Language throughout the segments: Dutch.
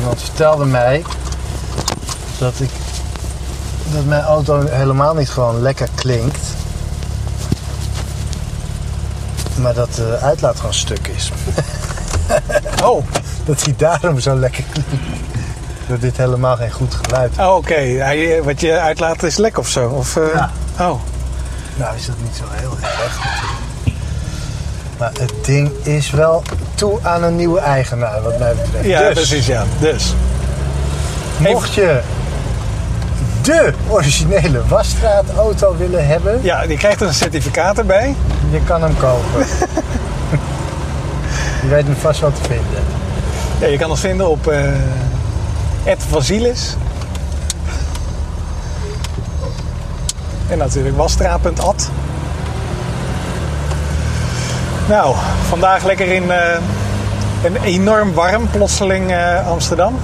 iemand vertelde mij dat ik dat mijn auto helemaal niet gewoon lekker klinkt. Maar dat de uitlaat gewoon stuk is. Oh, Dat hij daarom zo lekker klinkt. Dat dit helemaal geen goed geluid is. oh oké. Hij- Wat je uitlaat is lek of zo? Of, eh, Ja. Oh, Nou is dat niet zo heel erg. Maar het ding is wel toe aan een nieuwe eigenaar wat mij betreft. ja, Dus, precies, ja. Dus. Mocht je de originele wasstraatauto willen hebben, Ja, die krijgt er een certificaat erbij. je kan hem kopen. je weet hem vast wel te vinden. Ja, je kan ons vinden op Ed Vasilis. En natuurlijk wasstraat.ad. Nou, vandaag lekker in eh, een enorm warm, plotseling eh, Amsterdam.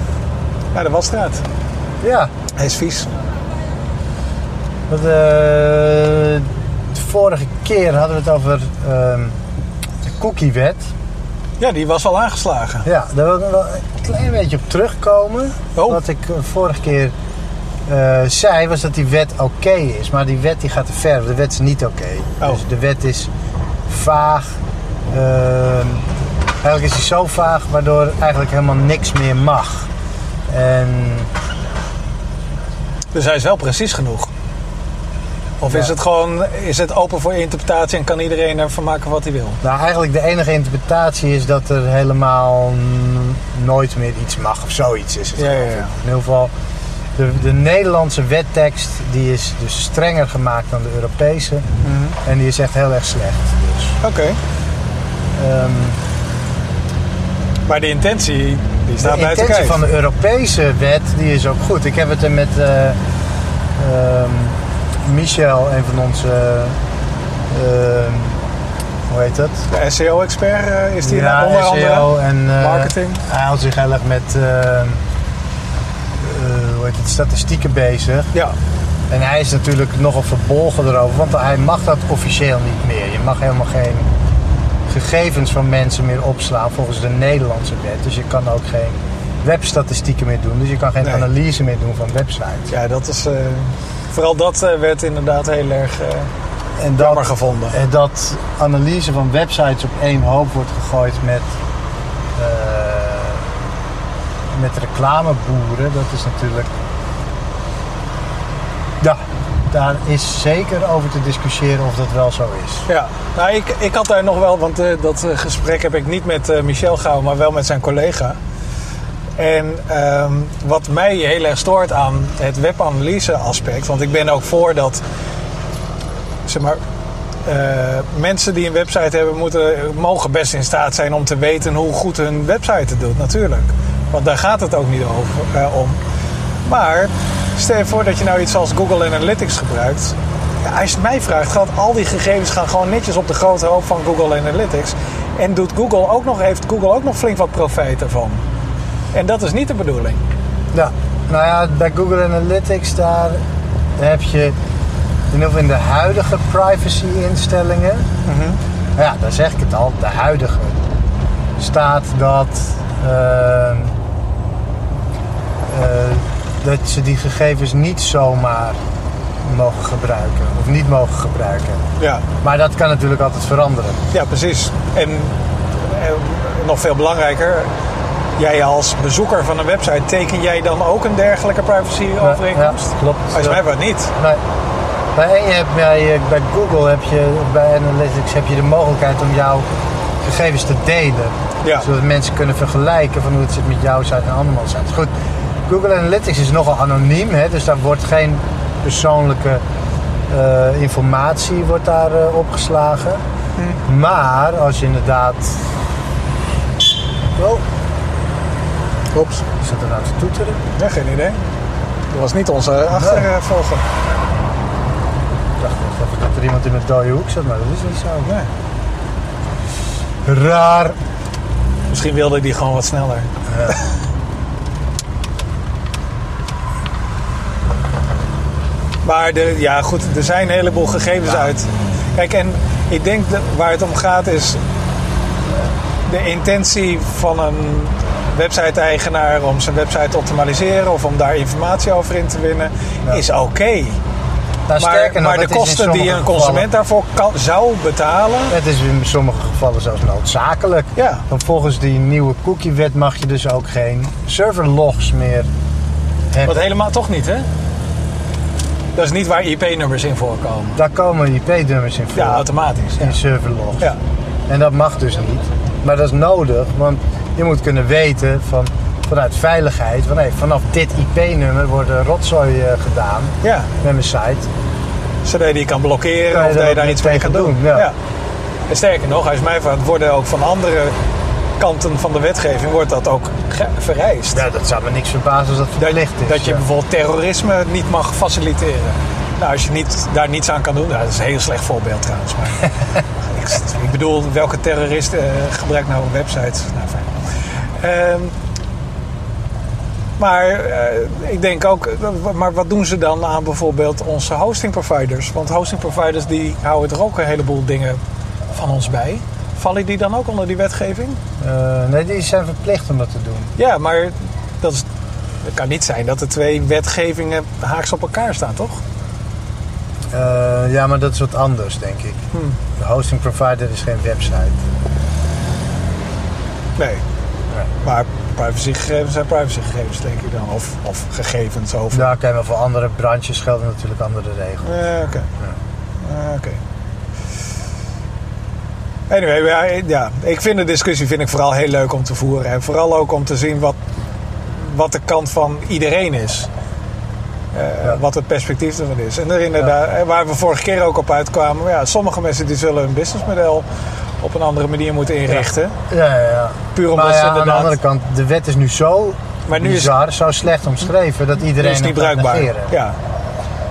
Naar de Wasstraat. Ja, Hij is vies. want, eh, de vorige keer hadden we het over ehm, de cookiewet. Ja, die was al aangeslagen. Ja, daar wil ik nog wel een klein beetje op terugkomen. Oh. Wat ik eh, vorige keer eh, zei, was dat die wet oké is. Maar die wet die gaat te ver. De wet is niet oké. Oh. Dus de wet is vaag. Ehm, eigenlijk is die zo vaag, waardoor eigenlijk helemaal niks meer mag. En Dus hij is wel precies genoeg. Of Ja. is het gewoon is het open voor interpretatie en kan iedereen ervan maken wat hij wil? nou, eigenlijk de enige interpretatie is dat er helemaal nooit meer iets mag of zoiets is het. Ja, ja. In ieder geval, de, de Nederlandse wettekst die is dus strenger gemaakt dan de Europese. En die is echt heel erg slecht. Dus, Oké. Ehm, Maar de intentie, die staat de buiten intentie kijf. van de Europese wet die is ook goed. Ik heb het er met eh, ehm, Michel, een van onze... ehm, hoe heet dat? De SEO-expert eh, is die ja, onder andere. SEO en eh, marketing. Hij houdt zich heel erg met hoe heet het, statistieken bezig. Ja, En hij is natuurlijk nogal verbolgen erover, want hij mag dat officieel niet meer. Je mag helemaal geen gegevens van mensen meer opslaan volgens de Nederlandse wet. Dus je kan ook geen webstatistieken meer doen. Dus je kan geen Nee. analyse meer doen van websites. ja dat is. eh, vooral dat eh, werd inderdaad heel erg eh, En jammer gevonden. En dat analyse van websites op één hoop wordt gegooid met, met reclameboeren, dat is natuurlijk. Daar is zeker over te discussiëren of dat wel zo is. Ja, nou, ik, ik had daar nog wel, want eh, dat eh, gesprek heb ik niet met eh, Michel gehouden, maar wel met zijn collega. En ehm, wat mij heel erg stoort aan het webanalyse aspect, want ik ben ook voor dat, zeg maar, mensen die een website hebben, moeten, mogen best in staat zijn om te weten hoe goed hun website het doet, natuurlijk. Want daar gaat het ook niet over, om. Maar stel je voor dat je nou iets als Google Analytics gebruikt. Ja, als je het mij vraagt, gaat al die gegevens gaan gewoon netjes op de grote hoop van Google Analytics. En doet Google ook nog, heeft Google ook nog flink wat profijt ervan. En dat is niet de bedoeling. Ja, nou ja, bij Google Analytics daar heb je in ieder geval in de huidige privacy-instellingen, nou ja, daar zeg ik het al, de huidige, staat dat, ehm, eh, dat ze die gegevens niet zomaar mogen gebruiken of niet mogen gebruiken. Ja, Maar dat kan natuurlijk altijd veranderen. ja precies. En eh, nog veel belangrijker, jij als bezoeker van een website, teken jij dan ook een dergelijke privacy-overeenkomst? Ja, klopt. Als mij wat niet. Nee. Bij, je hebt bij, eh, bij Google heb je, bij Analytics heb je de mogelijkheid om jouw gegevens te delen. Ja. Zodat mensen kunnen vergelijken van hoe het zit met jouw site en andere sites. Goed, Google Analytics is nogal anoniem, hè, dus daar wordt geen persoonlijke eh, informatie wordt daar, eh, opgeslagen. Hm. Maar als je inderdaad... Oh, Oeps. is dat er nou te toeteren? Ja, geen idee. Dat was niet onze achtervolger. Ik dacht echt even dat er iemand in een dode hoek zat, maar dat is niet zo. Nee. Raar. Misschien wilde die gewoon wat sneller. Maar de, ja, goed, er zijn een heleboel gegevens uit. Kijk, en ik denk dat waar het om gaat is de intentie van een website-eigenaar om zijn website te optimaliseren of om daar informatie over in te winnen, Ja. is oké. Nou, Maar, sterker nog, maar de kosten die een consument daarvoor kan, zou betalen, Het is in sommige gevallen zelfs noodzakelijk. ja, Want volgens die nieuwe cookie-wet mag je dus ook geen serverlogs meer hebben. wat helemaal toch niet, hè? Dat is niet waar IP-nummers in voorkomen. Daar komen IP-nummers in voor. Ja, automatisch. Ja. in serverlogs. Ja. En dat mag dus niet. Maar dat is nodig, want je moet kunnen weten van, vanuit veiligheid... Van, hey, vanaf dit IP-nummer wordt rotzooi eh, gedaan ja, met mijn site. zodat je die kan blokkeren Kan of dat je daar iets mee kan doen. doen, ja. En sterker nog, als mij vraagt, worden ook van andere kanten van de wetgeving wordt dat ook vereist. Ja, dat zou me niks verbazen als dat verplicht is. dat je ja. bijvoorbeeld terrorisme niet mag faciliteren. Nou, als je niet, daar niets aan kan doen, nou, dat is een heel slecht voorbeeld trouwens. Maar ik, ik bedoel, welke terrorist eh, gebruikt nou websites? Nou, fijn. Ehm, maar eh, ik denk ook, eh, maar wat doen ze dan aan bijvoorbeeld onze hosting providers? Want hosting providers die houden er ook een heleboel dingen van ons bij. Vallen die dan ook onder die wetgeving? Eh, nee, die zijn verplicht om dat te doen. Ja, maar dat, is, het kan niet zijn dat de twee wetgevingen haaks op elkaar staan, toch? Eh, ja, maar dat is wat anders, denk ik. Hmm. De hosting provider is geen website. Nee. Maar privacygegevens zijn privacygegevens, denk ik dan. Of, of gegevens over. Nou, oké, maar voor andere branches gelden natuurlijk andere regels. Ja, oké. Ja, oké. Anyway, ja, ik vind de discussie vind ik vooral heel leuk om te voeren. En vooral ook om te zien wat, wat de kant van iedereen is. Eh, Ja. Wat het perspectief ervan is. En er inderdaad, eh, waar we vorige keer ook op uitkwamen. Ja, sommige mensen die zullen hun businessmodel op een andere manier moeten inrichten. Ja, ja, ja. Puur omdat maar ja, aan de andere kant, de wet is nu zo Maar nu is- bizar, zo slecht omschreven dat iedereen is het niet bruikbaar. negeren. Ja,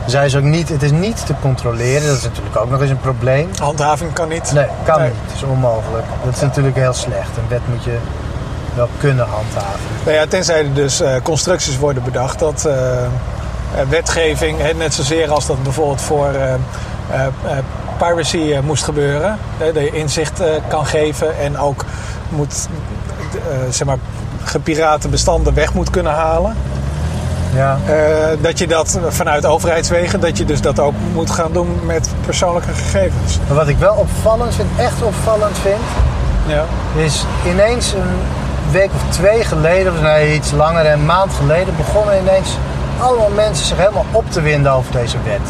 Zij is ook niet, het is niet te controleren, dat is natuurlijk ook nog eens een probleem. handhaving kan niet. Nee, kan Nee. niet. Het is onmogelijk. Dat is natuurlijk heel slecht. Een wet moet je wel kunnen handhaven. Nou ja, tenzij er dus eh, constructies worden bedacht dat eh, eh, wetgeving, net zozeer als dat bijvoorbeeld voor piracy moest gebeuren, dat je inzicht kan geven en ook moet, zeg maar, gepirate bestanden weg moet kunnen halen. Ja, Eh, dat je dat vanuit overheidswegen, dat je dus dat ook moet gaan doen met persoonlijke gegevens. maar wat ik wel opvallend vind, echt opvallend vind, Ja. is ineens een week of twee geleden, of nee, iets langer, een maand geleden, begonnen ineens allemaal mensen zich helemaal op te winden over deze wet.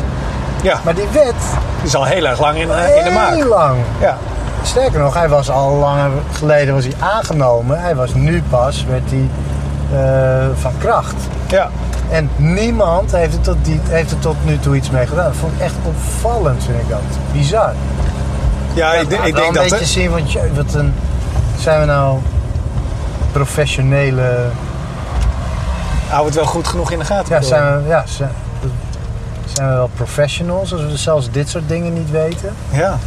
ja, Maar die wet, die is al heel erg lang in, in de maak. heel lang. Ja. Sterker nog, hij was al langer geleden was hij aangenomen. Hij was nu pas, werd hij eh, van kracht. Ja. En niemand heeft er, tot die, heeft er tot nu toe iets mee gedaan. Dat vond ik echt opvallend, vind ik dat. Bizar. Ja, ik, denk- ik denk een dat... beetje zien, want je, wat een, zijn we nou professionele... Hou het wel goed genoeg in de gaten. Ja, bedoel zijn we, ja, zijn, zijn we wel professionals als we zelfs dit soort dingen niet weten? Ja.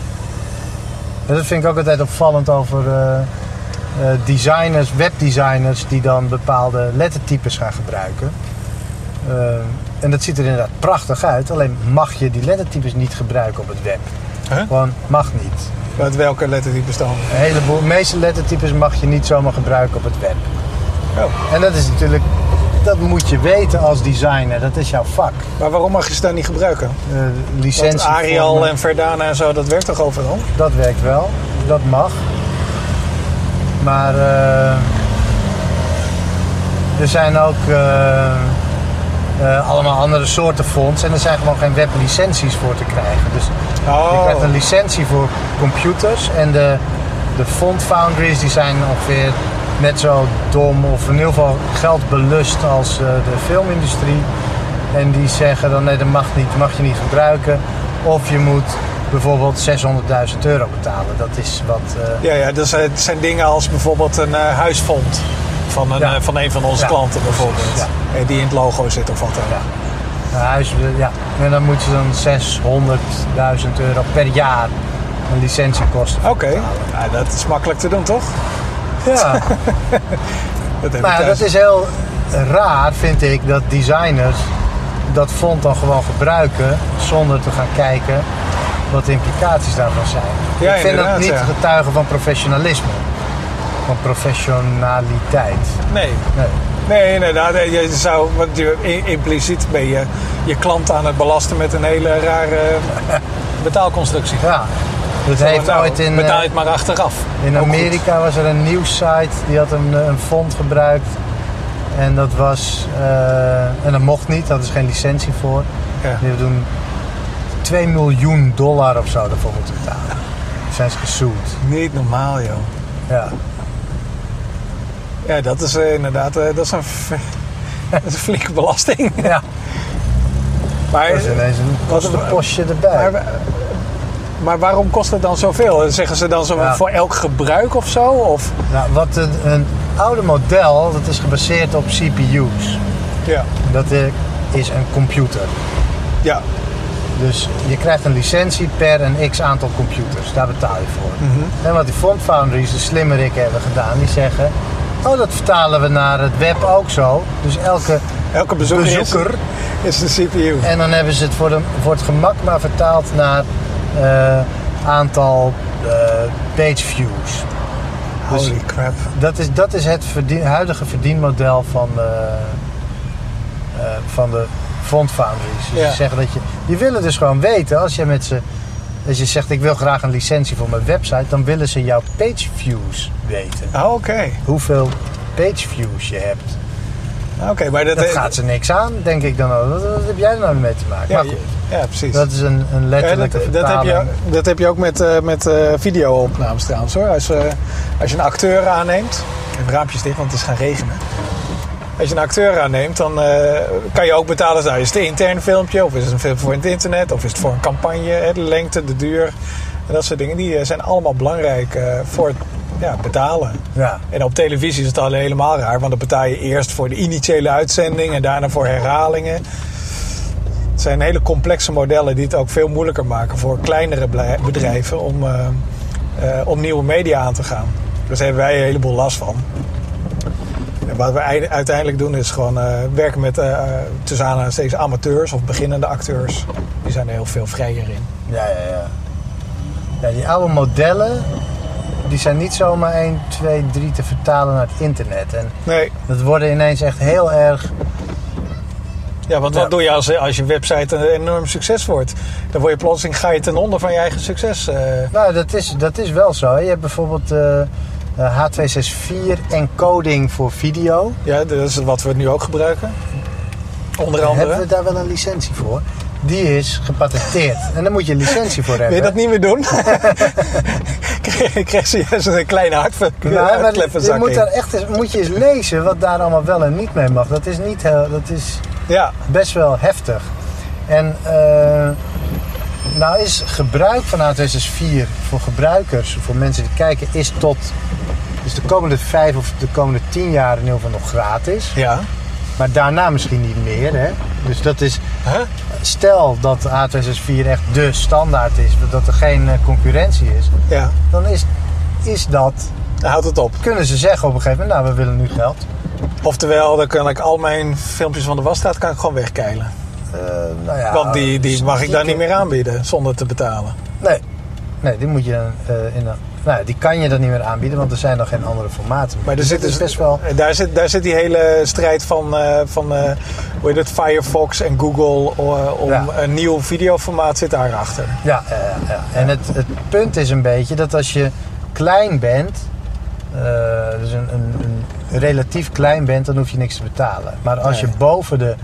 Ja, dat vind ik ook altijd opvallend over eh, eh, designers, webdesigners die dan bepaalde lettertypes gaan gebruiken. Eh, en dat ziet er inderdaad prachtig uit, alleen mag je die lettertypes niet gebruiken op het web. Huh? Gewoon mag niet. Met welke lettertypes dan? Een heleboel, de meeste lettertypes mag je niet zomaar gebruiken op het web. Oh. En dat is natuurlijk, dat moet je weten als designer, dat is jouw vak. Maar waarom mag je ze dan niet gebruiken? Want licentie. Arial en Verdana en zo, dat werkt toch overal? Dat werkt wel, dat mag. Maar eh, er zijn ook eh, allemaal andere soorten fonts en er zijn gewoon geen weblicenties voor te krijgen. Dus je Oh, krijgt een licentie voor computers en de, de font foundries die zijn ongeveer net zo dom of in ieder geval geld belust als eh, de filmindustrie. En die zeggen dan nee dat mag niet, mag je niet gebruiken. Of je moet bijvoorbeeld 600.000 euro betalen. Dat is wat... eh, ja, ja, dat zijn, dingen als bijvoorbeeld een eh, huisfond van een, Ja. van een van onze Ja, klanten bijvoorbeeld. Eh, Die in het logo zit of wat dan. Ja. een huis, ja. En dan moet je dan 600.000 euro per jaar een licentiekosten voor Oké, dat is makkelijk te doen toch? Ja, Dat heb dat is heel raar, vind ik, dat designers dat font dan gewoon gebruiken zonder te gaan kijken wat de implicaties daarvan zijn. Ja, ik vind dat niet ja. getuigen van professionalisme. van professionaliteit. Nee. Nee. Nee, inderdaad. Nee, Je zou, want je, impliciet ben je je klant aan het belasten met een hele rare betaalconstructie. Ja, dat heeft Nou, ooit in, betaal eh, het maar achteraf. in. Amerika was er een nieuwssite die had een, eh, een font gebruikt. En dat was, eh, en dat mocht niet, daar hadden ze geen licentie voor. Ja. Die hebben toen 2 miljoen dollar of zo ervoor moeten betalen. Zijn ze gesued. Niet normaal, joh. Ja. Ja, dat is eh, inderdaad eh, dat is een, dat is een flinke belasting. ja. Maar, Dat is ineens een Wat- kostenpostje erbij. maar, maar waarom kost het dan zoveel? Zeggen ze dan zo Ja. voor elk gebruik of zo? Of, Nou, wat een, een oude model, dat is gebaseerd op CPU's. ja. Dat eh, is een computer. ja. Dus je krijgt een licentie per een x aantal computers. Daar betaal je voor. En wat die font foundries, de slimmerikken, hebben gedaan, die zeggen... Oh, dat vertalen we naar het web ook zo. Dus elke Elke bezoeker, is- bezoeker... Is, de CPU. En dan hebben ze het voor, de, voor het gemak maar vertaald naar eh, aantal eh, page views. Dus Holy crap. dat is, dat is het verdien- huidige verdienmodel van de, eh, van de font foundries. Dus Ja. ze zeggen dat je, die willen dus gewoon weten, als je met ze, als je zegt ik wil graag een licentie voor mijn website, dan willen ze jouw page views weten. Oh, Oké. Hoeveel page views je hebt. Oké, maar dat, Dat gaat ze niks aan, denk ik dan. ook. Wat, wat heb jij er nou mee te maken? Ja, maar goed, ja, precies. dat is een, een Ja, letterlijke dat, dat, heb je, dat heb je ook met, eh met eh, video-opnames trouwens hoor. Als, eh, als je een acteur aanneemt. Raampjes dicht, want het is gaan regenen. Als je een acteur aanneemt, dan eh, kan je ook betalen. Nou, is het een intern filmpje, of is het een film voor het internet, of is het voor een campagne, hè, de lengte, de duur. En dat soort dingen, die eh, zijn allemaal belangrijk eh, voor het ja, betalen. Ja, En op televisie is het al helemaal raar, want dan betaal je eerst voor de initiële uitzending en daarna voor herhalingen. Het zijn hele complexe modellen die het ook veel moeilijker maken voor kleinere bedrijven om, om nieuwe media aan te gaan. Dus daar hebben wij een heleboel last van. Wat we ei- uiteindelijk doen is gewoon eh, werken met eh, tussen aanhalingstekens amateurs of beginnende acteurs. Die zijn er heel veel vrijer in. ja, ja, ja. Ja, die oude modellen, die zijn niet zomaar 1, 2, 3 te vertalen naar het internet. En Nee, dat worden ineens echt heel erg... Ja, want Ja. wat doe je als, als je website een enorm succes wordt? Dan word je plotseling, ga je ten onder van je eigen succes. Nou, dat is, dat is wel zo. Je hebt bijvoorbeeld H264 encoding voor video. ja, dat is wat we nu ook gebruiken. Onder andere. Hebben we daar wel een licentie voor? Die is gepatenteerd. En daar moet je een licentie voor Wil hebben. je dat niet meer doen? ik kreeg zojuist een kleine hartve- Nou, maar dit moet, daar echt eens, moet je eens lezen wat daar allemaal wel en niet mee mag. Dat is, niet heel, dat is Ja, best wel heftig. En eh, nou is gebruik van H264 voor gebruikers, voor mensen die kijken, is tot dus de komende vijf of de komende tien jaar in ieder geval nog gratis. ja. Maar daarna misschien niet meer. Hè? Dus dat is, Huh? stel dat H264 echt de standaard is, dat er geen eh, concurrentie is, Ja, dan is, is dat, dan houdt het op. kunnen ze zeggen op een gegeven moment, nou we willen nu geld. Oftewel, dan kan ik al mijn filmpjes van de wasstraat kan ik gewoon wegkeilen. Eh, nou ja, Want die, die mag ik daar niet meer aanbieden zonder te betalen. Nee, nee die moet je eh, in een, nou, die kan je dan niet meer aanbieden, want er zijn nog geen andere formaten. meer. Maar er Dus zit dus- best wel. Daar zit, daar zit die hele strijd van, eh, van eh, hoe heet het, Firefox en Google eh, om Ja. een nieuw videoformaat zit daarachter. Ja, ja, ja, ja. en het, het punt is een beetje dat als je klein bent, eh, dus een, een, een relatief klein bent, dan hoef je niks te betalen. Maar als Nee. je boven de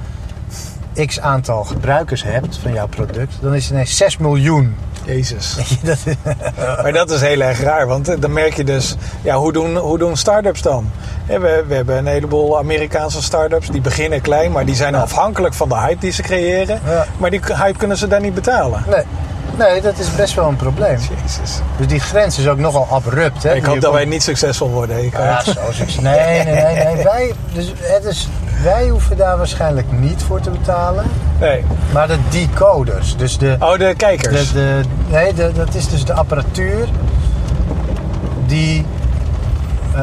x aantal gebruikers hebt van jouw product, dan is het ineens 6 miljoen. Jezus. Dat is- Maar dat is heel erg raar, want eh, dan merk je dus, ja, hoe doen, hoe doen start-ups dan? We, we hebben een heleboel Amerikaanse start-ups die beginnen klein, maar die zijn afhankelijk van de hype die ze creëren. Ja. Maar die hype kunnen ze daar niet betalen. nee, nee, dat is best wel een probleem. Jezus. Dus die grens is ook nogal abrupt. Hè? Ik hoop dat wij niet succesvol worden. Ik, Ja, zo succes. Nee, nee, nee. nee. Wij, dus, het is, wij hoeven daar waarschijnlijk niet voor te betalen. nee. Maar de decoders, dus de, Oh, de kijkers. de, de, nee, de, dat is dus de apparatuur die, eh,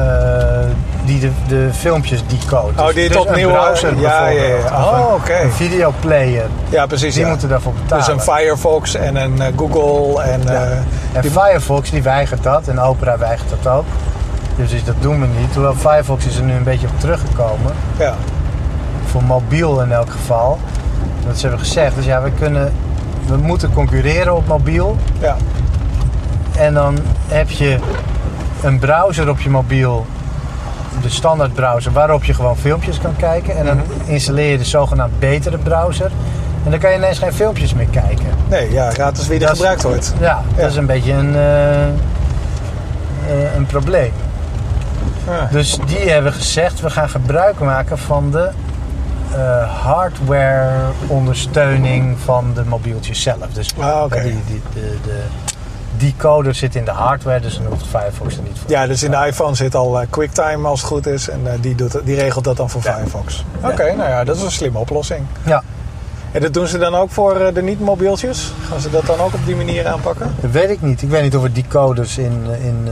die de, de filmpjes decode. Oh, die dus opnieuw- Een browser ja, ja, ja. Oh, oké. Een videoplayer, ja, precies. die ja. moeten daarvoor betalen. Dus een Firefox en een eh, Google en... Ja. eh, En die- Firefox die weigert dat en Opera weigert dat ook. Dus dus dat doen we niet. Hoewel Firefox is er nu een beetje op teruggekomen. Ja. Voor mobiel in elk geval. Dat ze hebben gezegd. Dus ja, we kunnen... We moeten concurreren op mobiel. Ja. En dan heb je een browser op je mobiel. De standaard browser waarop je gewoon filmpjes kan kijken. En dan Mhm. installeer je de zogenaamd betere browser. En dan kan je ineens geen filmpjes meer kijken. Nee, ja, eens wie er Dat is- gebruikt wordt. Ja, Ja. dat is een beetje een, eh, eh, een probleem. Ja. Dus die hebben gezegd, we gaan gebruik maken van de eh, hardware ondersteuning van de mobieltjes zelf. Dus Ah, oké. die, die, de, de decoder zit in de hardware, dus dan hoeft Firefox er niet voor. Ja, dus in de iPhone zit al eh, QuickTime als het goed is. En eh, die, doet, die regelt dat dan voor Ja. Firefox. Ja. Oké, nou ja, dat is een slimme oplossing. Ja, En dat doen ze dan ook voor eh, de niet-mobieltjes? Gaan ze dat dan ook op die manier aanpakken? dat weet ik niet. Ik weet niet of er decoders in... in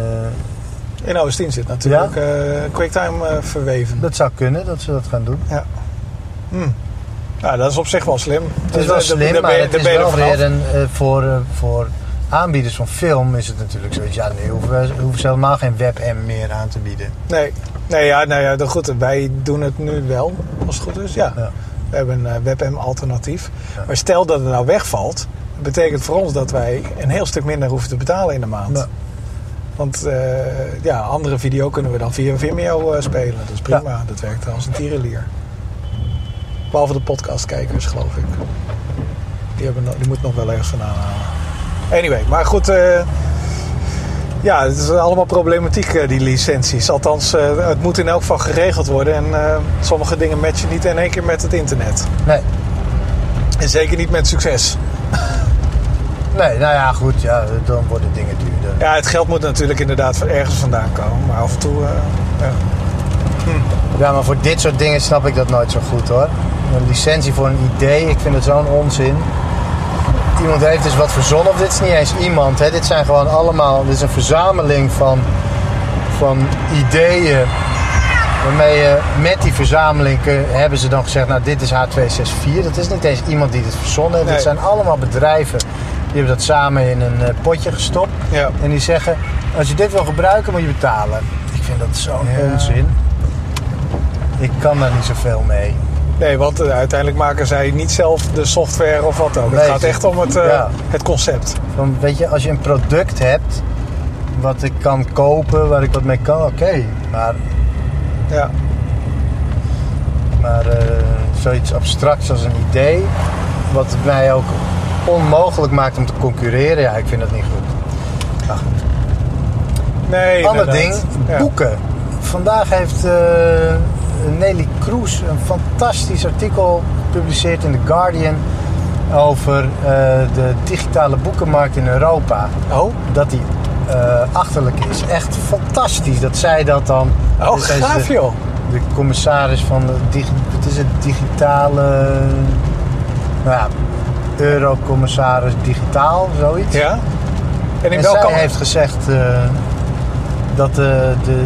eh, In OS 10 zit natuurlijk QuickTime verweven. dat zou kunnen, dat ze dat gaan doen. Ja. Ja, dat is op zich wel slim. Het is wel slim, maar het is wel weer een, voor, voor aanbieders van film is het natuurlijk zoiets. Ja, nee, hoeven, we- hoeven ze helemaal geen WebM meer aan te bieden. Nee, nee ja, nou ja, goed. Wij doen het nu wel, als het goed is. Ja. Ja. We hebben een eh, WebM-alternatief. Ja. Maar stel dat het nou wegvalt, betekent voor ons dat wij een heel stuk minder hoeven te betalen in de maand. Ja. Want eh, ja, andere video kunnen we dan via Vimeo eh, spelen. Dat is prima. Dat werkt als een tierenlier. Behalve de podcastkijkers, geloof ik. Die, hebben, die moeten nog wel ergens vandaan halen. Anyway, maar goed. eh, ja, het is allemaal problematiek, eh, die licenties. Althans, eh, het moet in elk geval geregeld worden. En sommige dingen matchen niet in één keer met het internet. Nee, En zeker niet met succes. nee, nou ja, goed, ja, dan worden dingen duurder. Ja, het geld moet natuurlijk inderdaad van ergens vandaan komen. Maar af en toe... ja. Ja, maar voor dit soort dingen snap ik dat nooit zo goed hoor. Een licentie voor een idee, ik vind het zo'n onzin. Iemand heeft dus wat verzonnen, of dit is niet eens iemand, hè. dit zijn gewoon allemaal, dit is een verzameling van, van ideeën. Waarmee je met die verzameling hebben ze dan gezegd, nou dit is H264. Dat is niet eens iemand die dit verzonnen heeft. Nee. Het zijn allemaal bedrijven die hebben dat samen in een eh, potje gestopt. Ja. En die zeggen, als je dit wil gebruiken moet je betalen. Ik vind dat zo'n Ja. onzin. Ik kan daar niet zoveel mee. Nee, want eh, uiteindelijk maken zij niet zelf de software of wat ook. Nee, het gaat echt om het, eh, ja. het concept. Van, weet je, als je een product hebt wat ik kan kopen, waar ik wat mee kan, oké. Maar, Ja. maar eh, zoiets abstracts als een idee, wat het mij ook onmogelijk maakt om te concurreren, ja, ik vind dat niet goed. Goed. Nee, Ander ding, Ja. boeken. Vandaag heeft Nelly Kroes een fantastisch artikel gepubliceerd in The Guardian over eh, de digitale boekenmarkt in Europa. Oh, Dat die eh, achterlijk is. Echt fantastisch dat zij dat dan. oh Dus gaaf de, joh. de commissaris van de digi- wat is het, digitale. Nou ja, eurocommissaris digitaal, zoiets. Ja? En in En welke... zij heeft gezegd eh, dat de, de,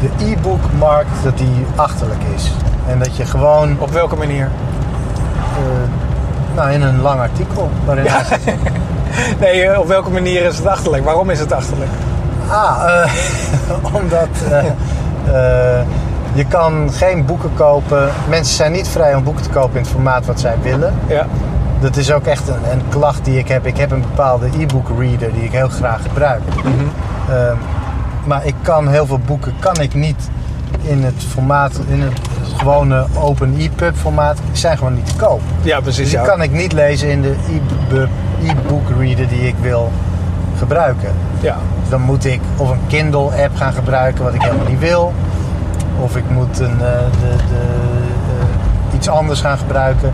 de e-bookmarkt dat die achterlijk is. En dat je gewoon Op welke manier? eh, nou, in een lang artikel waarin Ja. Nee, eh, op welke manier is het achterlijk? Waarom is het achterlijk? ah, eh, omdat je kan geen boeken kopen. Mensen zijn niet vrij om boeken te kopen in het formaat wat zij willen. Ja. Dat is ook echt een, een klacht die ik heb. Ik heb een bepaalde e-book reader die ik heel graag gebruik. Ehm, maar ik kan heel veel boeken kan ik niet in het formaat, in het gewone open EPUB formaat, die zijn gewoon niet te koop. Ja, precies. Dus die ja. kan ik niet lezen in de e-book- e-book reader die ik wil gebruiken. Ja. Dus dan moet ik of een Kindle app gaan gebruiken wat ik helemaal niet wil. Of ik moet een, eh, de, de, eh, iets anders gaan gebruiken.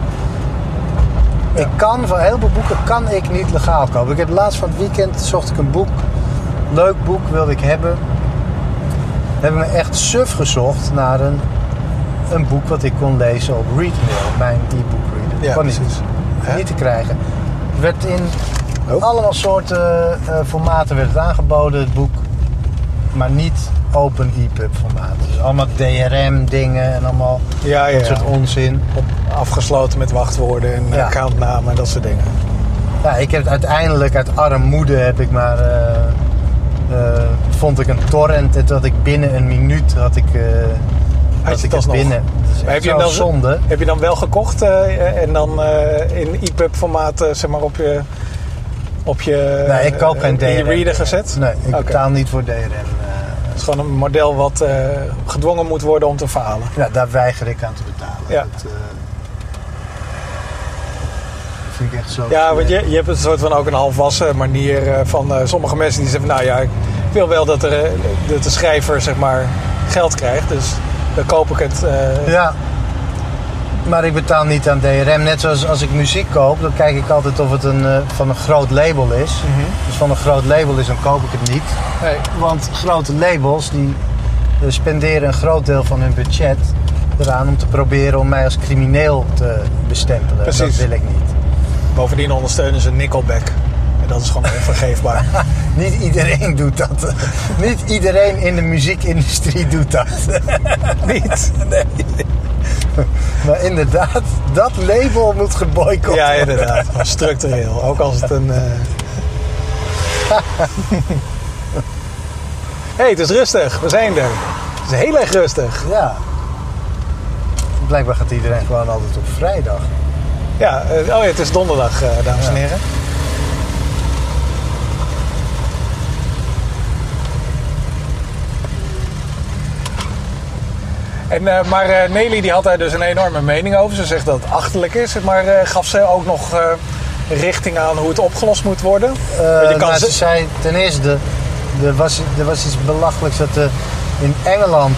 Ik kan van heel veel boeken kan ik niet legaal kopen. Ik heb laatst van het weekend zocht ik een boek. Leuk boek wilde ik hebben. Heb ik me echt suf gezocht naar een, een boek wat ik kon lezen op Readmail, mijn e-book reader. Ja, kon niet, niet te krijgen. Het werd in Oh. allemaal soorten eh, formaten werd het aangeboden, het boek. Maar niet open EPUB formaat. Dus allemaal DRM dingen en allemaal Ja, ja, dat soort onzin. Op, afgesloten met wachtwoorden en accountnamen en dat soort dingen. Ja, ik heb het uiteindelijk uit armoede heb ik maar eh, vond ik een torrent en had ik binnen een minuut had ik, eh had ik het binnen. Dat Maar echt heb je dan- zonde. Heb je dan wel gekocht eh, en dan eh, in EPUB formaat eh, zeg maar op je, op je, Nee, ik koop geen eh, in je DRM. reader gezet? Nee, ik betaal niet voor DRM. eh. Het is gewoon een model wat eh, gedwongen moet worden om te falen. ja, daar weiger ik aan te betalen. Ja. Dat, eh, vind ik echt zo. Ja, want je, je hebt een soort van ook een halfwassen manier eh, van eh, sommige mensen die zeggen nou ja, ik wil wel dat, er, eh, dat de schrijver zeg maar geld krijgt. Dus dan koop ik het. Ja. Maar ik betaal niet aan DRM. Net zoals als ik muziek koop, dan kijk ik altijd of het een, van een groot label is. Mhm. Dus van een groot label is, dan koop ik het niet. nee. Want grote labels die spenderen een groot deel van hun budget eraan om te proberen om mij als crimineel te bestempelen. Precies. Dat wil ik niet. Bovendien ondersteunen ze Nickelback. En dat is gewoon onvergeefbaar. Niet iedereen doet dat. niet iedereen in de muziekindustrie doet dat. Niet? maar inderdaad, dat label moet geboycott Ja, worden. inderdaad. Gewoon Structureel. Ook als het een. eh hey, het is rustig. We zijn er. Het is heel erg rustig. Ja. Blijkbaar gaat iedereen gewoon altijd op vrijdag. Ja, eh, oh ja, het is donderdag, eh, dames en heren. En, eh, maar eh, Nelly die had daar dus een enorme mening over. Ze zegt dat het achterlijk is. Maar gaf ze ook nog richting aan hoe het opgelost moet worden? Je nou, ze- ze zei ten eerste, er was, er was iets belachelijks dat er in Engeland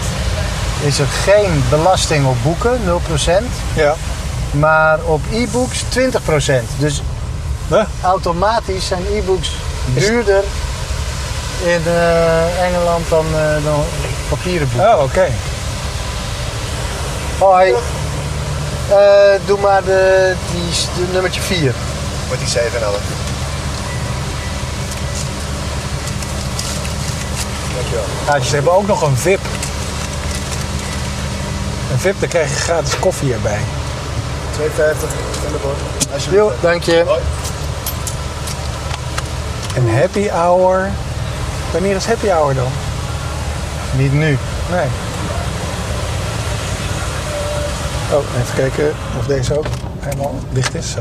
is er geen belasting op boeken, 0%. Ja. Maar op e-books 20%. Dus Huh? automatisch zijn e-books duurder in eh, Engeland dan, eh, dan papieren boeken. Oh, oké. Hoi. Eh, doe maar de, die, de nummertje 4. Wordt die 7 en 11. Dankjewel. Ja, ze hebben ook nog een VIP. Een VIP, daar krijg je gratis koffie erbij. 2,50 en de bord. Alsjeblieft. Jo, dank je. Hoi. Een happy hour. Wanneer is happy hour dan? Niet nu. Nee. Oh, even kijken of deze ook helemaal dicht is. Zo.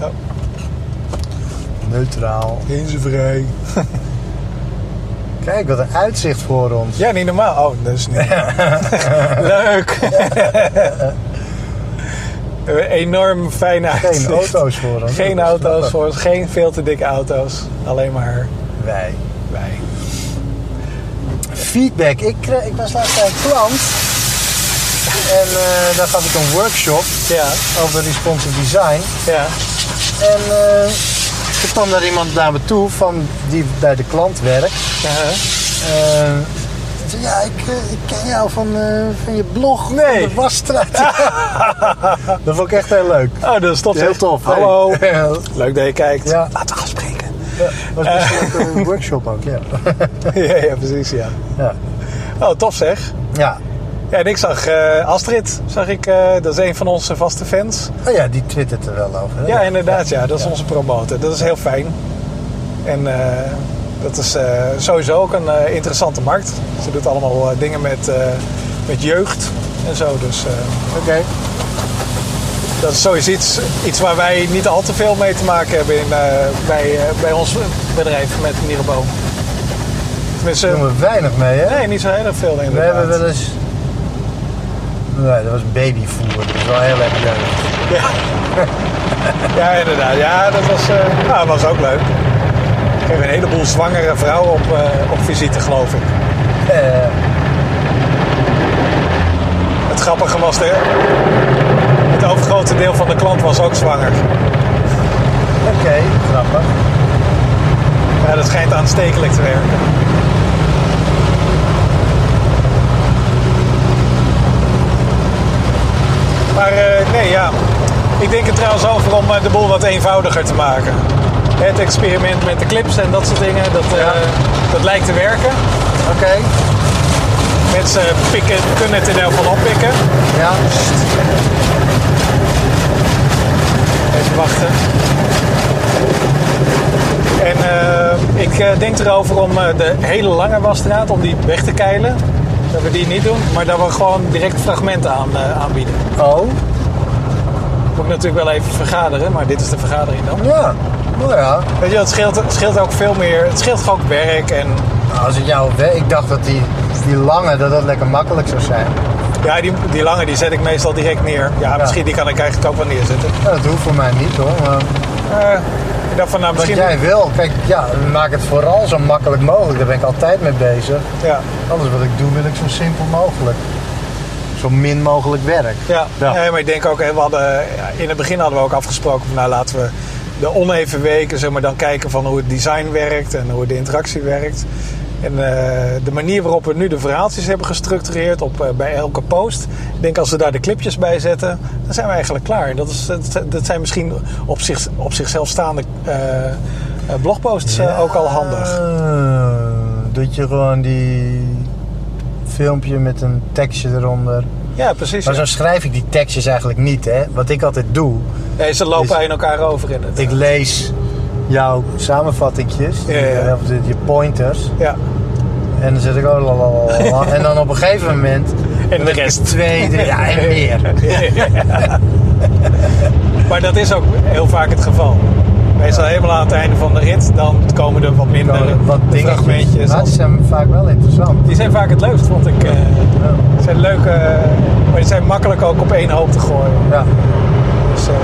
Oh, Neutraal. inzivrij. Kijk, wat een uitzicht voor ons. Ja, niet normaal. Oh, dat is niet. Leuk. Een Enorm fijne Geen uitzicht. auto's voor ons. Geen auto's voor ons. Geen veel te dikke auto's. Alleen maar Wij. wij. Feedback. Ik, kreeg- ik was laatst bij een klant. En eh, daar gaf ik een workshop Ja, over responsive design. ja. En eh toen kwam daar iemand naar me toe van die bij de klant werkt. ja. Eh, ja, ik, eh, ik ken jou van, eh, van je blog, Nee. de wasstraat. dat vond ik echt heel leuk. Oh, dat is tof. Heel tof. Hallo. Hey. Ja, Leuk dat je kijkt. Ja. Laten we gaan spreken. was best wel een workshop ook, ja. ja, ja, precies, ja. ja. Oh, tof zeg. Ja. Ja, en ik zag eh, Astrid, zag ik, eh, dat is een van onze vaste fans. Oh ja, die twittert er wel over. hè? Ja, inderdaad, ja. Dat is onze promotor. Dat is heel fijn. En eh, dat is sowieso ook een interessante markt. Ze doet allemaal dingen met, met jeugd en zo. Dus Oké. dat is sowieso iets, iets waar wij niet al te veel mee te maken hebben in, bij, bij ons bedrijf met Mirabeau. Tenminste, Daar doen we weinig mee, hè? nee, niet zo heel erg veel We inderdaad. hebben wel eens... Nee, dat was babyvoer. Dat is wel heel erg leuk. Ja. ja, inderdaad. Ja, dat was, nou, dat was ook leuk. Ik kreeg een heleboel zwangere vrouwen op, eh, op visite, geloof ik. Eh, Het grappige was, de, het overgrote deel van de klant was ook zwanger. Oké, grappig. Ja, dat schijnt aanstekelijk te werken. Nee, ja. Ik denk er trouwens over om eh, de boel wat eenvoudiger te maken. Het experiment met de clips en dat soort dingen, dat, eh, dat lijkt te werken. Oké. Mensen pikken, kunnen het in elk geval oppikken. Ja. Even wachten. En eh, ik denk erover om de hele lange wasstraat, om die weg te keilen. Dat we die niet doen, maar dat we gewoon direct fragmenten aan, aanbieden. Oh, Moet ik natuurlijk wel even vergaderen, maar dit is de vergadering dan. ja. Nou ja, Weet je, het scheelt, het scheelt ook veel meer. Het scheelt gewoon ook werk en Nou, als ik jou we- ik dacht dat die, die lange, dat dat lekker makkelijk zou zijn. ja, die, die lange die zet ik meestal direct neer. Ja, misschien die kan ik eigenlijk ook wel neerzetten. Dat hoeft voor mij niet hoor. Maar Eh, ik dacht van nou wat misschien. jij wil, kijk, ja, maak het vooral zo makkelijk mogelijk. Daar ben ik altijd mee bezig. Ja, Alles wat ik doe, wil ik zo simpel mogelijk. Zo min mogelijk werk. ja. Ja. Nee, maar ik denk ook, we hadden, in het begin hadden we ook afgesproken van nou laten we de oneven weken zeg maar, dan kijken van hoe het design werkt en hoe de interactie werkt. En eh, de manier waarop we nu de verhaaltjes hebben gestructureerd op, eh, bij elke post. Ik denk als we daar de clipjes bij zetten, dan zijn we eigenlijk klaar. Dat, is, dat, dat zijn misschien op, zich, op zichzelf staande eh, blogposts ook al handig. Dat je gewoon die filmpje met een tekstje eronder. Ja, precies. Maar Ja. zo schrijf ik die tekstjes eigenlijk niet, hè. Wat ik altijd doe, Nee, ze lopen is- in elkaar over in het. ik lees jouw samenvattingjes, Ja, ja, ja. of je pointers. Ja. En dan zet ik oh, lalalala. En dan op een gegeven moment. En de rest. Twee, drie, ja, en meer. Maar dat is ook heel vaak het geval. Meestal helemaal aan het einde van de rit, dan komen er wat minder Wat dingetjes. Maar die zijn vaak wel interessant. Die zijn vaak het leukst, vond ik. eh Ja. zijn leuke, maar die zijn makkelijk ook op één hoop te gooien. Ja. Dus, eh,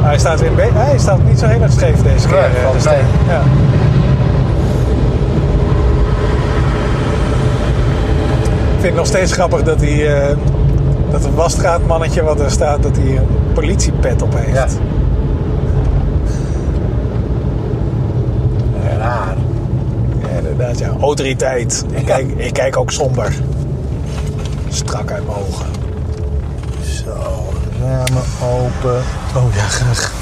hij staat weer een beetje, hij staat niet zo heel erg scheef deze keer. Eh. Ja. Ik vind het nog steeds grappig dat hij, eh, dat een wasstraatmannetje wat er staat, dat hij een politiepet op heeft. Ja. Raar. Ja, inderdaad, ja. Autoriteit. Ik kijk, ik kijk ook somber. Strak uit mijn ogen. Zo, ramen open. Oh ja, graag.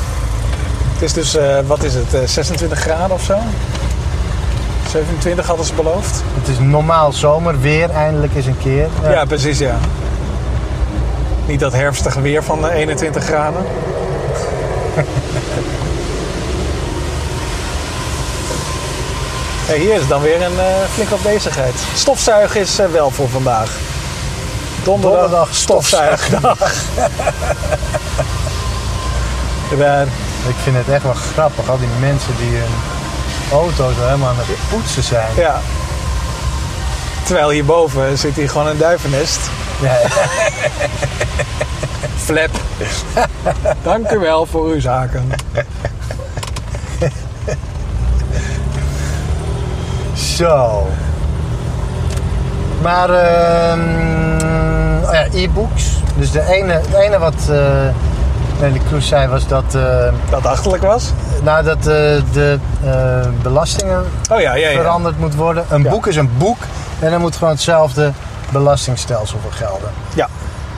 Het is dus, eh, wat is het, eh, 26 graden of zo? 27 hadden ze beloofd. Het is normaal zomer, weer eindelijk eens een keer. Ja, precies, ja. Niet dat herfstige weer van eh, 21 graden. Hey, hier is dan weer een eh flinke bezigheid. Stofzuigen is eh, wel voor vandaag. Donderdag, Donderdag stofzuigdag. Ik vind het echt wel grappig, al die mensen die hun auto's al helemaal aan het poetsen zijn. ja. Terwijl hierboven zit hier gewoon een duivennest. Ja, Flap. Dank u wel voor uw zaken. Zo. Maar, ehm, oh ja, e-books. Dus de ene, het ene wat uh, Nelly Kroes zei was dat, eh, Dat achterlijk was. nou, dat eh, de eh, belastingen Oh ja, veranderd moet worden. Een boek is een boek en dan moet gewoon hetzelfde belastingstelsel voor gelden. Ja.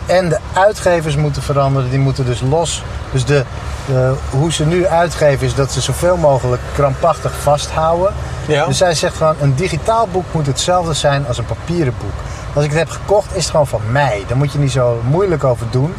En de uitgevers moeten veranderen, die moeten dus los. Dus de, de- hoe ze nu uitgeven is dat ze zoveel mogelijk krampachtig vasthouden. Ja. Dus zij zegt gewoon, een digitaal boek moet hetzelfde zijn als een papieren boek. Als ik het heb gekocht, is het gewoon van mij. Daar moet je niet zo moeilijk over doen.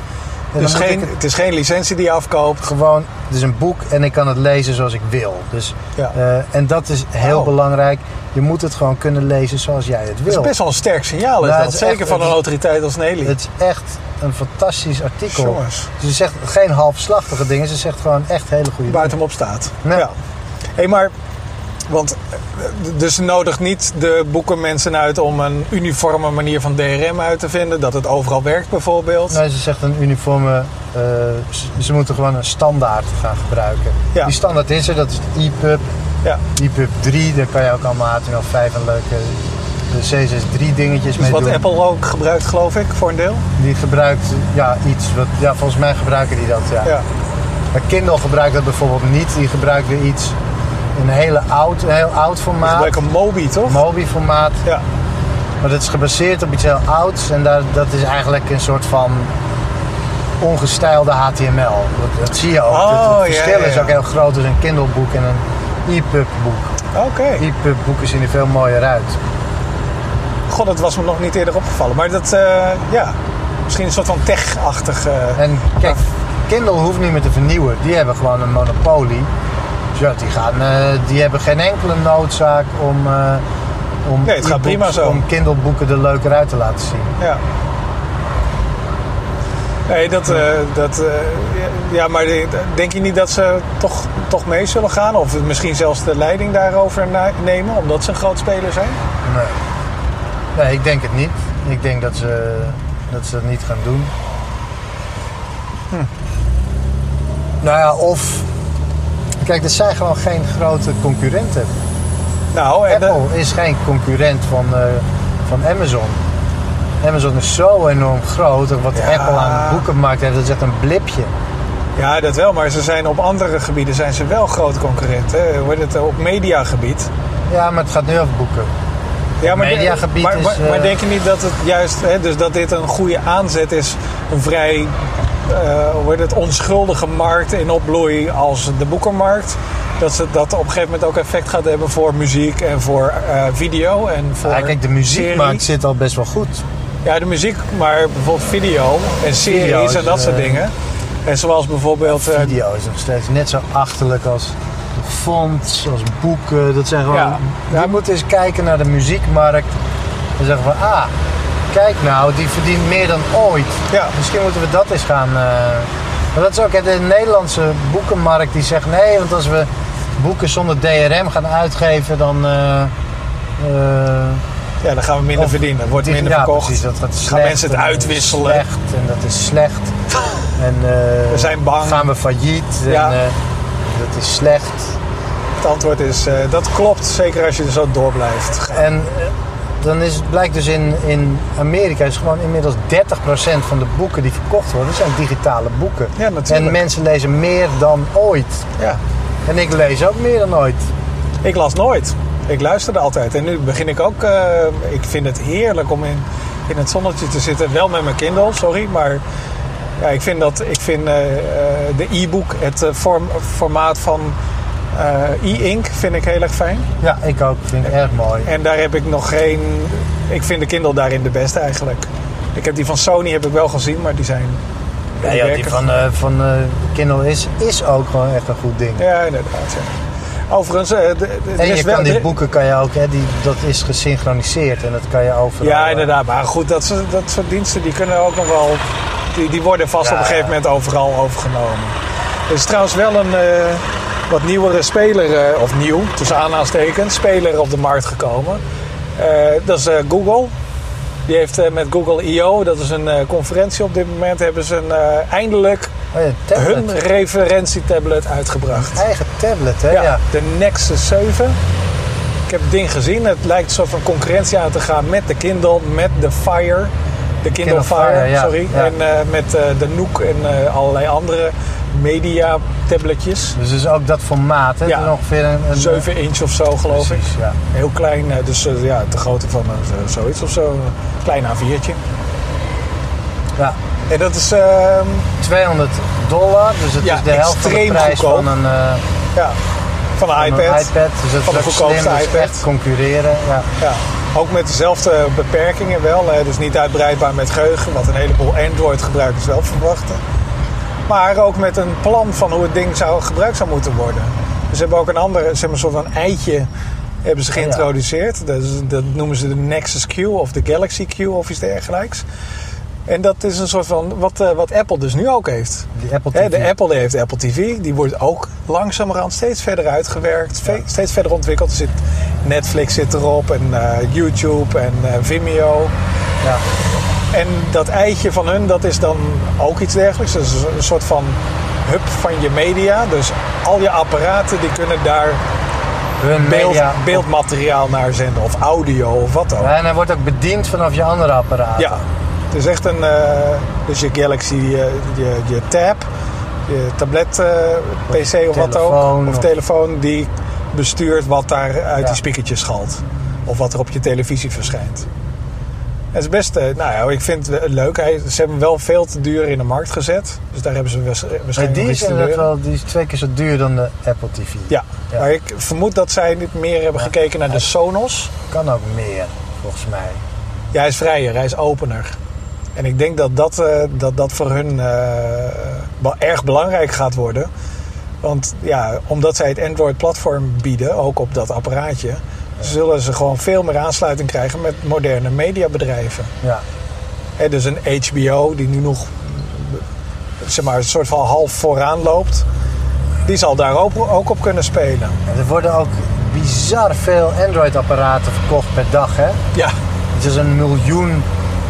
En Het is, moet geen, het het is geen licentie die je afkoopt. gewoon, het is een boek en ik kan het lezen zoals ik wil. Dus, Ja. eh, en dat is heel Oh. belangrijk. Je moet het gewoon kunnen lezen zoals jij het Dat is wil. best wel een sterk signaal. Is dat. het is Zeker echt- van een het is- autoriteit als Nelly. Het is echt een fantastisch artikel. Jongens. Ze zegt geen halfslachtige dingen, ze zegt gewoon echt hele goede dingen. buiten hem op staat. Ja. Ja. Hey, maar, want, eh, dus ze nodigt niet de boekenmensen uit om een uniforme manier van DRM uit te vinden. Dat het overal werkt bijvoorbeeld. Nee, ze zegt een uniforme. eh, ze, ze moeten gewoon een standaard gaan gebruiken. Ja. Die standaard is er, dat is de EPUB. Ja. EPUB 3, daar kan je ook allemaal HTML5 en leuke de CSS3 dingetjes Dus mee wat doen. Apple ook gebruikt, geloof ik, voor een deel. Die gebruikt ja, iets. Wat, ja, volgens mij gebruiken die dat. Ja. Ja. Maar Kindle gebruikt dat bijvoorbeeld niet. Die gebruikt weer iets. Een, hele oud, een heel oud formaat. gebruiken Mobi, toch? Mobi-formaat. ja. Maar dat is gebaseerd op iets heel ouds. En daar, dat is eigenlijk een soort van ongestylde HTML. Dat, dat zie je ook. Oh, het, het ja, verschil ja, is ook heel groot tussen een Kindle-boek en een EPUB-boek. Oké. EPUB-boeken zien er veel mooier uit. God, dat was me nog niet eerder opgevallen. Maar dat, eh, ja, misschien een soort van tech-achtig. eh, En kijk, Kindle hoeft niet meer te vernieuwen. Die hebben gewoon een monopolie. Ja, die, gaan, eh, die hebben geen enkele noodzaak om, eh, om, Nee, het gaat prima zo. om Kindle-boeken er leuker uit te laten zien. Ja. Nee, dat, eh, dat, ja, maar denk je niet dat ze toch, toch mee zullen gaan? Of misschien zelfs de leiding daarover nemen, omdat ze een groot speler zijn? Nee. nee, ik denk het niet. Ik denk dat ze dat, ze dat niet gaan doen. Hm. Nou ja, of... Kijk, er zijn gewoon geen grote concurrenten. Nou, en de- Apple is geen concurrent van, eh, van Amazon. Amazon is zo enorm groot. en Wat Ja. Apple aan de boekenmarkt heeft, dat is echt een blipje. ja, dat wel, maar ze zijn op andere gebieden zijn ze wel grote concurrenten. Hoe heet het, op mediagebied. Ja, maar het gaat nu over boeken. Ja, maar, mediagebied maar, is, maar, maar eh, denk je niet dat het juist, hè, dus dat dit een goede aanzet is, een vrij eh, hoe heet het, onschuldige markt in opbloei als de boekenmarkt? Dat ze dat op een gegeven moment ook effect gaat hebben voor muziek en voor eh, video en voor Ja, kijk, de muziekmarkt serie. zit al best wel goed. Ja, de muziek, maar bijvoorbeeld video en series en dat soort eh, dingen. En zoals bijvoorbeeld... eh, Video is nog steeds net zo achterlijk als fonts, als boeken. Dat zijn gewoon... Ja. Je moet eens kijken naar de muziekmarkt. En zeggen van, ah, kijk nou, die verdient meer dan ooit. Ja. Misschien moeten we dat eens gaan... eh, Maar dat is ook de Nederlandse boekenmarkt die zegt... Nee, want als we boeken zonder DRM gaan uitgeven, dan... eh, eh, ja, dan gaan we minder verdienen, wordt minder ja, verkocht. precies, dat gaat gaan mensen het en dat is uitwisselen. Slecht, en dat is slecht. En, eh, We zijn bang. Gaan we failliet. Ja. En, dat is slecht. Het antwoord is, dat klopt, zeker als je er zo door blijft. En dan is, het blijkt dus in, in Amerika is gewoon inmiddels 30% van de boeken die verkocht worden, zijn digitale boeken. Ja, natuurlijk. En mensen lezen meer dan ooit. Ja. En ik lees ook meer dan ooit. Ik las nooit. Ik luisterde altijd. En nu begin ik ook. eh, ik vind het heerlijk om in, in het zonnetje te zitten. Wel met mijn Kindle, sorry. Maar ja, ik vind, dat, ik vind eh, eh, de e-book, het formaat van e-ink, vind ik heel erg fijn. Ja, ik ook. Vind ik erg mooi. En daar heb ik nog geen. Ik vind de Kindle daarin de beste eigenlijk. Ik heb die van Sony heb ik wel gezien, maar die zijn. Ja, ja, die van, eh, van eh, Kindle is, is ook gewoon echt een goed ding. Ja, inderdaad. Ja. Overigens, eh, de- de- En je wel- kan die boeken, kan je ook, hè, die, dat is gesynchroniseerd en dat kan je overal... Ja, eh, inderdaad. Maar goed, dat, soort- dat soort diensten die kunnen ook nog wel. Die, die worden vast Ja, op een gegeven moment overal overgenomen. Er is trouwens wel een eh, wat nieuwere speler, eh, of nieuw, tussen aanhalingstekens, speler op de markt gekomen. Eh, dat is eh, Google. Die heeft met Google I.O., dat is een conferentie op dit moment, hebben ze een, eindelijk Oh ja, hun referentietablet uitgebracht. Eigen tablet, hè? Ja, Ja. de Nexus 7. Ik heb het ding gezien. Het lijkt alsof een concurrentie aan te gaan met de Kindle, met de Fire. De Kindle, Kindle Fire, Fire, ja. sorry. En met de Nook en allerlei andere media tabletjes. Dus is ook dat formaat, hè? Ja. Dat ongeveer een... een 7 inch of zo, geloof ik. Ja. Heel klein, eh, dus eh, ja, de grootte van eh, zo- zoiets of zo. Een klein A4'tje. ja. En dat is, ehm, 200 dollar, dus het Ja, is de helft van de prijs goedkoop. van een, eh, ja, van een van iPad. een iPad. Dus dat Van de goedkoopste slim, dus iPad. concurreren. Ja. Ja, ook met dezelfde beperkingen wel. Dus niet uitbreidbaar met geheugen, wat een heleboel Android-gebruikers wel verwachten. Maar ook met een plan van hoe het ding zou, gebruikt zou moeten worden. Dus ze hebben ook een andere, zeg maar, een soort van eitje hebben ze Oh ja. geïntroduceerd. Dat, dat noemen ze de Nexus Q of de Galaxy Q of iets dergelijks. En dat is een soort van wat, eh, wat Apple dus nu ook heeft. Die Apple de Apple die heeft Apple TV. Die wordt ook langzamerhand steeds verder uitgewerkt. Steeds verder ontwikkeld. Er zit, Netflix zit erop. En eh, YouTube en eh, Vimeo. Ja. En dat eitje van hun, dat is dan ook iets dergelijks. Dat is een soort van hub van je media. Dus al je apparaten die kunnen daar Hun beeld, media. beeldmateriaal naar zenden. Of audio of wat ook. En hij wordt ook bediend vanaf je andere apparaat. Ja, het is echt een. eh, dus je Galaxy, je, je, je tab, je tablet, eh, PC of wat ook. Of of- telefoon die bestuurt wat daar uit Ja. die speakertjes schalt. Of wat er op je televisie verschijnt. Het is best, eh, nou ja, ik vind het leuk. Hij, ze hebben wel veel te duur in de markt gezet. Dus daar hebben ze waarschijnlijk die is iets te wel die is twee keer zo duur dan de Apple TV. Ja. Ja. maar ik vermoed dat zij niet meer hebben Ja. gekeken naar de Sonos. Kan ook meer, volgens mij. Ja, hij is vrijer, hij is opener. En ik denk dat dat, eh, dat, dat voor hun eh, wel erg belangrijk gaat worden. Want ja, omdat zij het Android-platform bieden, ook op dat apparaatje, zullen ze gewoon veel meer aansluiting krijgen met moderne mediabedrijven. Ja. Dus een HBO die nu nog zeg maar, een soort van half vooraan loopt, die zal daar ook, ook op kunnen spelen. En er worden ook bizar veel Android-apparaten verkocht per dag, hè? Ja, Het is een miljoen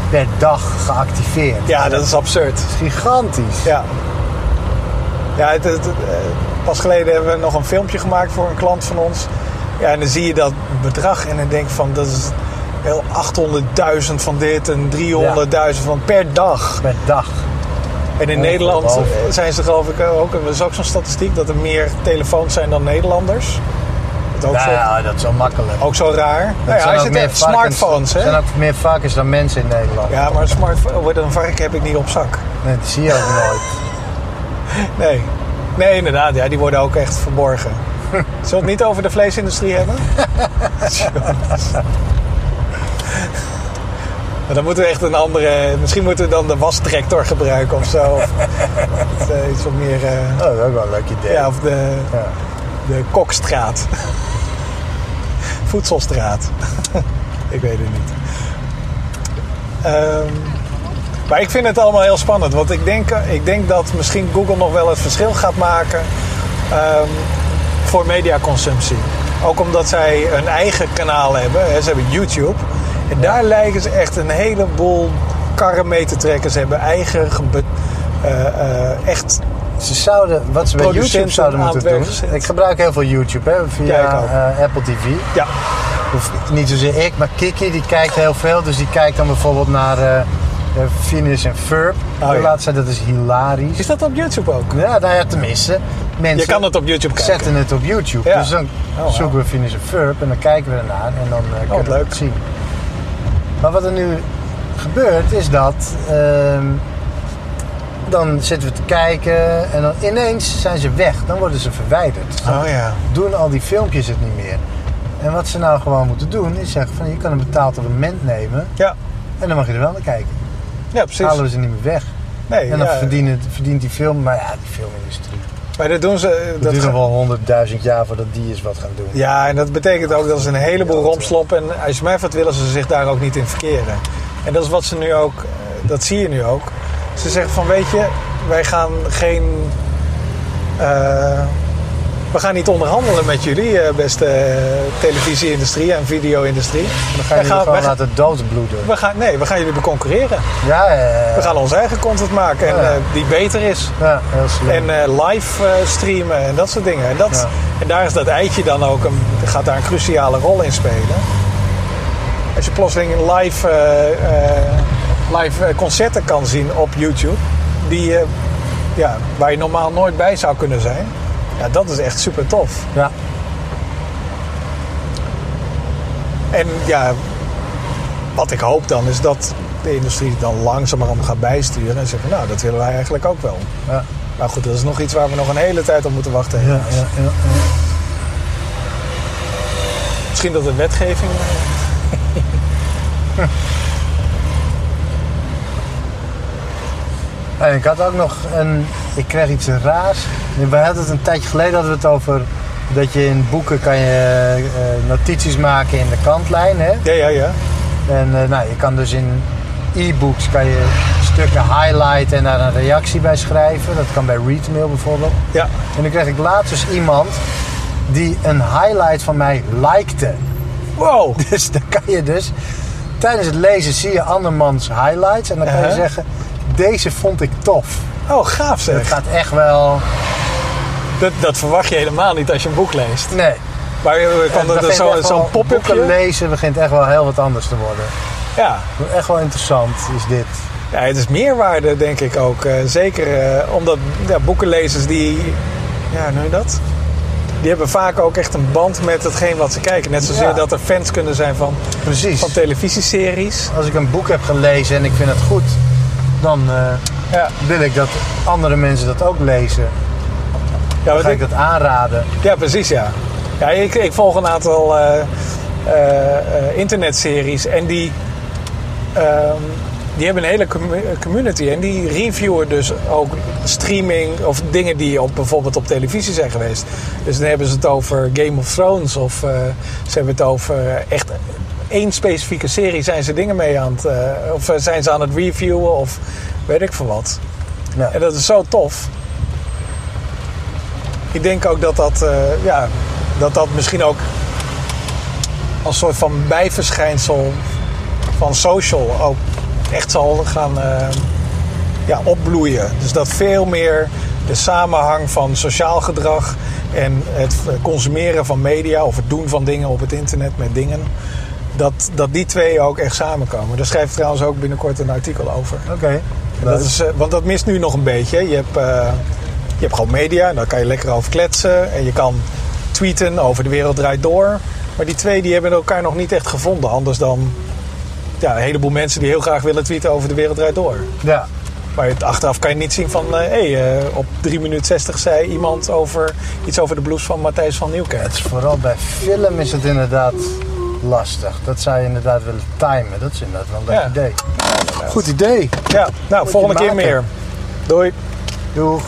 per dag geactiveerd. ja dat is absurd. Dat is gigantisch. Ja. Ja, het, het- het, eh, pas geleden hebben we nog een filmpje gemaakt voor een klant van ons. Ja, en dan zie je dat bedrag en dan denk van dat is wel 800.000 van dit en 300.000 van per dag. Per dag. En in Nederland zijn ze geloof ik ook, er is ook zo'n statistiek dat er meer telefoons zijn dan Nederlanders. Dat ook, Nou zo, ja, dat is wel makkelijk. ook zo raar. Nou ja, hij zit smartphones, Er zijn ook meer varkens dan mensen in Nederland. Ja, maar een smartphone, een varken heb ik niet op zak. Nee, dat zie je ook nooit. Nee. Nee, inderdaad. Ja, die worden ook echt verborgen. Zullen we het niet over de vleesindustrie hebben? Maar dan moeten we echt een andere... Misschien moeten we dan de wastractor gebruiken of zo. Of, of, eh, iets wat meer... eh, Oh, dat is ook wel een leuk idee. ja, of de, Ja. de kokstraat. Voedselstraat. ik weet het niet. Ehm, maar ik vind het allemaal heel spannend. Want ik denk, ik denk dat misschien Google nog wel het verschil gaat maken ehm, voor mediaconsumptie. Ook omdat zij een eigen kanaal hebben. Ze hebben YouTube. En daar lijken ze echt een heleboel karren mee te trekken. Ze hebben eigen eh, eh, echt Ze zouden, wat ze bij YouTube zouden moeten doen. gezet. Ik gebruik heel veel YouTube hè, via Ja, eh, Apple TV. ja, Of niet zozeer ik, maar Kiki die kijkt heel veel. Dus die kijkt dan bijvoorbeeld naar Phineas en Ferb. Oh, ja. laatste, dat is hilarisch. Is dat op YouTube ook? Ja, nou ja, tenminste. Mensen Je kan het op YouTube kijken. zetten het op YouTube. Ja. Dus dan Oh, zoeken we Phineas en Ferb en dan kijken we ernaar en dan eh, kunnen we het zien. Maar wat er nu gebeurt is dat ehm, dan zitten we te kijken en dan ineens zijn ze weg. Dan worden ze verwijderd. Dan Oh ja. doen al die filmpjes het niet meer. En wat ze nou gewoon moeten doen is zeggen van je kan een betaald abonnement nemen Ja, en dan mag je er wel naar kijken. ja precies. Halen we ze niet meer weg. Nee, En dan ja, verdient, verdient die film, maar ja, die filmindustrie. Maar dat doen ze. Dat Dat duurt nog wel honderdduizend jaar voordat die eens wat gaan doen. ja, en dat betekent ook dat ze een heleboel romslomp. En als je mij wat willen ze zich daar ook niet in verkeren. En dat is wat ze nu ook, eh, dat zie je nu ook. Ze zeggen van weet je, wij gaan geen. eh, we gaan niet onderhandelen met jullie, eh, beste eh, televisie-industrie en video-industrie. Dan je gaan- gewoon wij gaan- laten doodbloeden. We gaan, nee, we gaan jullie beconcurreren. Ja, eh, We gaan onze eigen content maken en Ja. die beter is. ja, heel slim. En eh, live streamen en dat soort dingen. En, dat, Ja. en daar is dat eitje dan ook een, gaat daar een cruciale rol in spelen. Als je plotseling live, live concerten kan zien op YouTube, die, ja, waar je normaal nooit bij zou kunnen zijn, ja, dat is echt super tof. ja. En ja, wat ik hoop dan is dat de industrie het dan langzamerhand gaat bijsturen en zeggen, nou, dat willen wij eigenlijk ook wel. Ja. Maar goed, dat is nog iets waar we nog een hele tijd op moeten wachten. Ja, ja. Misschien dat de wetgeving. En ik had ook nog een. Ik kreeg iets raars. We hadden het een tijdje geleden hadden we het over dat je in boeken kan je eh, notities maken in de kantlijn. Hè? Ja, ja, ja. En eh, nou, je kan dus in e-books kan je stukken highlighten en daar een reactie bij schrijven. Dat kan bij Readmail bijvoorbeeld. Ja, En dan kreeg ik laatst dus iemand die een highlight van mij likte. wow. Dus dan kan je dus tijdens het lezen zie je andermans highlights en dan kan je Uh-huh. zeggen deze vond ik tof. Oh, gaaf Het zeg. gaat echt wel. Dat, dat verwacht je helemaal niet als je een boek leest. Nee. Maar eh, Het kan er zo- zo'n pop-upje? lezen begint echt wel heel wat anders te worden. Ja. Echt wel interessant is dit. ja, het is meerwaarde denk ik ook. Eh, zeker eh, omdat ja, boekenlezers die... Ja, je dat? Die hebben vaak ook echt een band met hetgeen wat ze kijken. Net zozeer Ja. dat er fans kunnen zijn van, Precies. van televisieseries. Als ik een boek heb gelezen en ik vind het goed, dan eh, Ja, wil ik dat andere mensen dat ook lezen. ja, Dan ga ik- ik dat aanraden. Ja, precies, ja. ja ik, ik volg een aantal eh, eh, internetseries en die, ehm, die hebben een hele commu- community en die reviewen dus ook streaming of dingen die op, bijvoorbeeld op televisie zijn geweest. Dus dan hebben ze het over Game of Thrones of ze hebben het over echt één specifieke serie zijn ze dingen mee aan het, eh, of eh, zijn ze aan het reviewen of weet ik veel wat. Ja. En dat is zo tof. Ik denk ook dat dat, eh, ja, dat dat misschien ook als soort van bijverschijnsel van social ook echt zal gaan ja, opbloeien. Dus dat veel meer de samenhang van sociaal gedrag en het consumeren van media of het doen van dingen op het internet met dingen, dat, dat die twee ook echt samenkomen. Daar schrijf ik trouwens ook binnenkort een artikel over. Oké. En Dat is, eh, want dat mist nu nog een beetje. Je hebt, eh, je hebt gewoon media, en daar kan je lekker over kletsen. En je kan tweeten over de wereld draait door. Maar die twee die hebben elkaar nog niet echt gevonden. Anders dan ja, een heleboel mensen die heel graag willen tweeten over de wereld draait door. Ja. Maar het- achteraf kan je niet zien van... hé, hey, eh, op 3 minuten 60 zei iemand over, iets over de blouse van Matthijs van Nieuwkerk. Het is vooral bij film is het inderdaad lastig. Dat zou je inderdaad willen timen. Dat is inderdaad wel een leuk Ja. idee. Goed idee. Ja, nou, volgende keer meer. Doei. Doeg.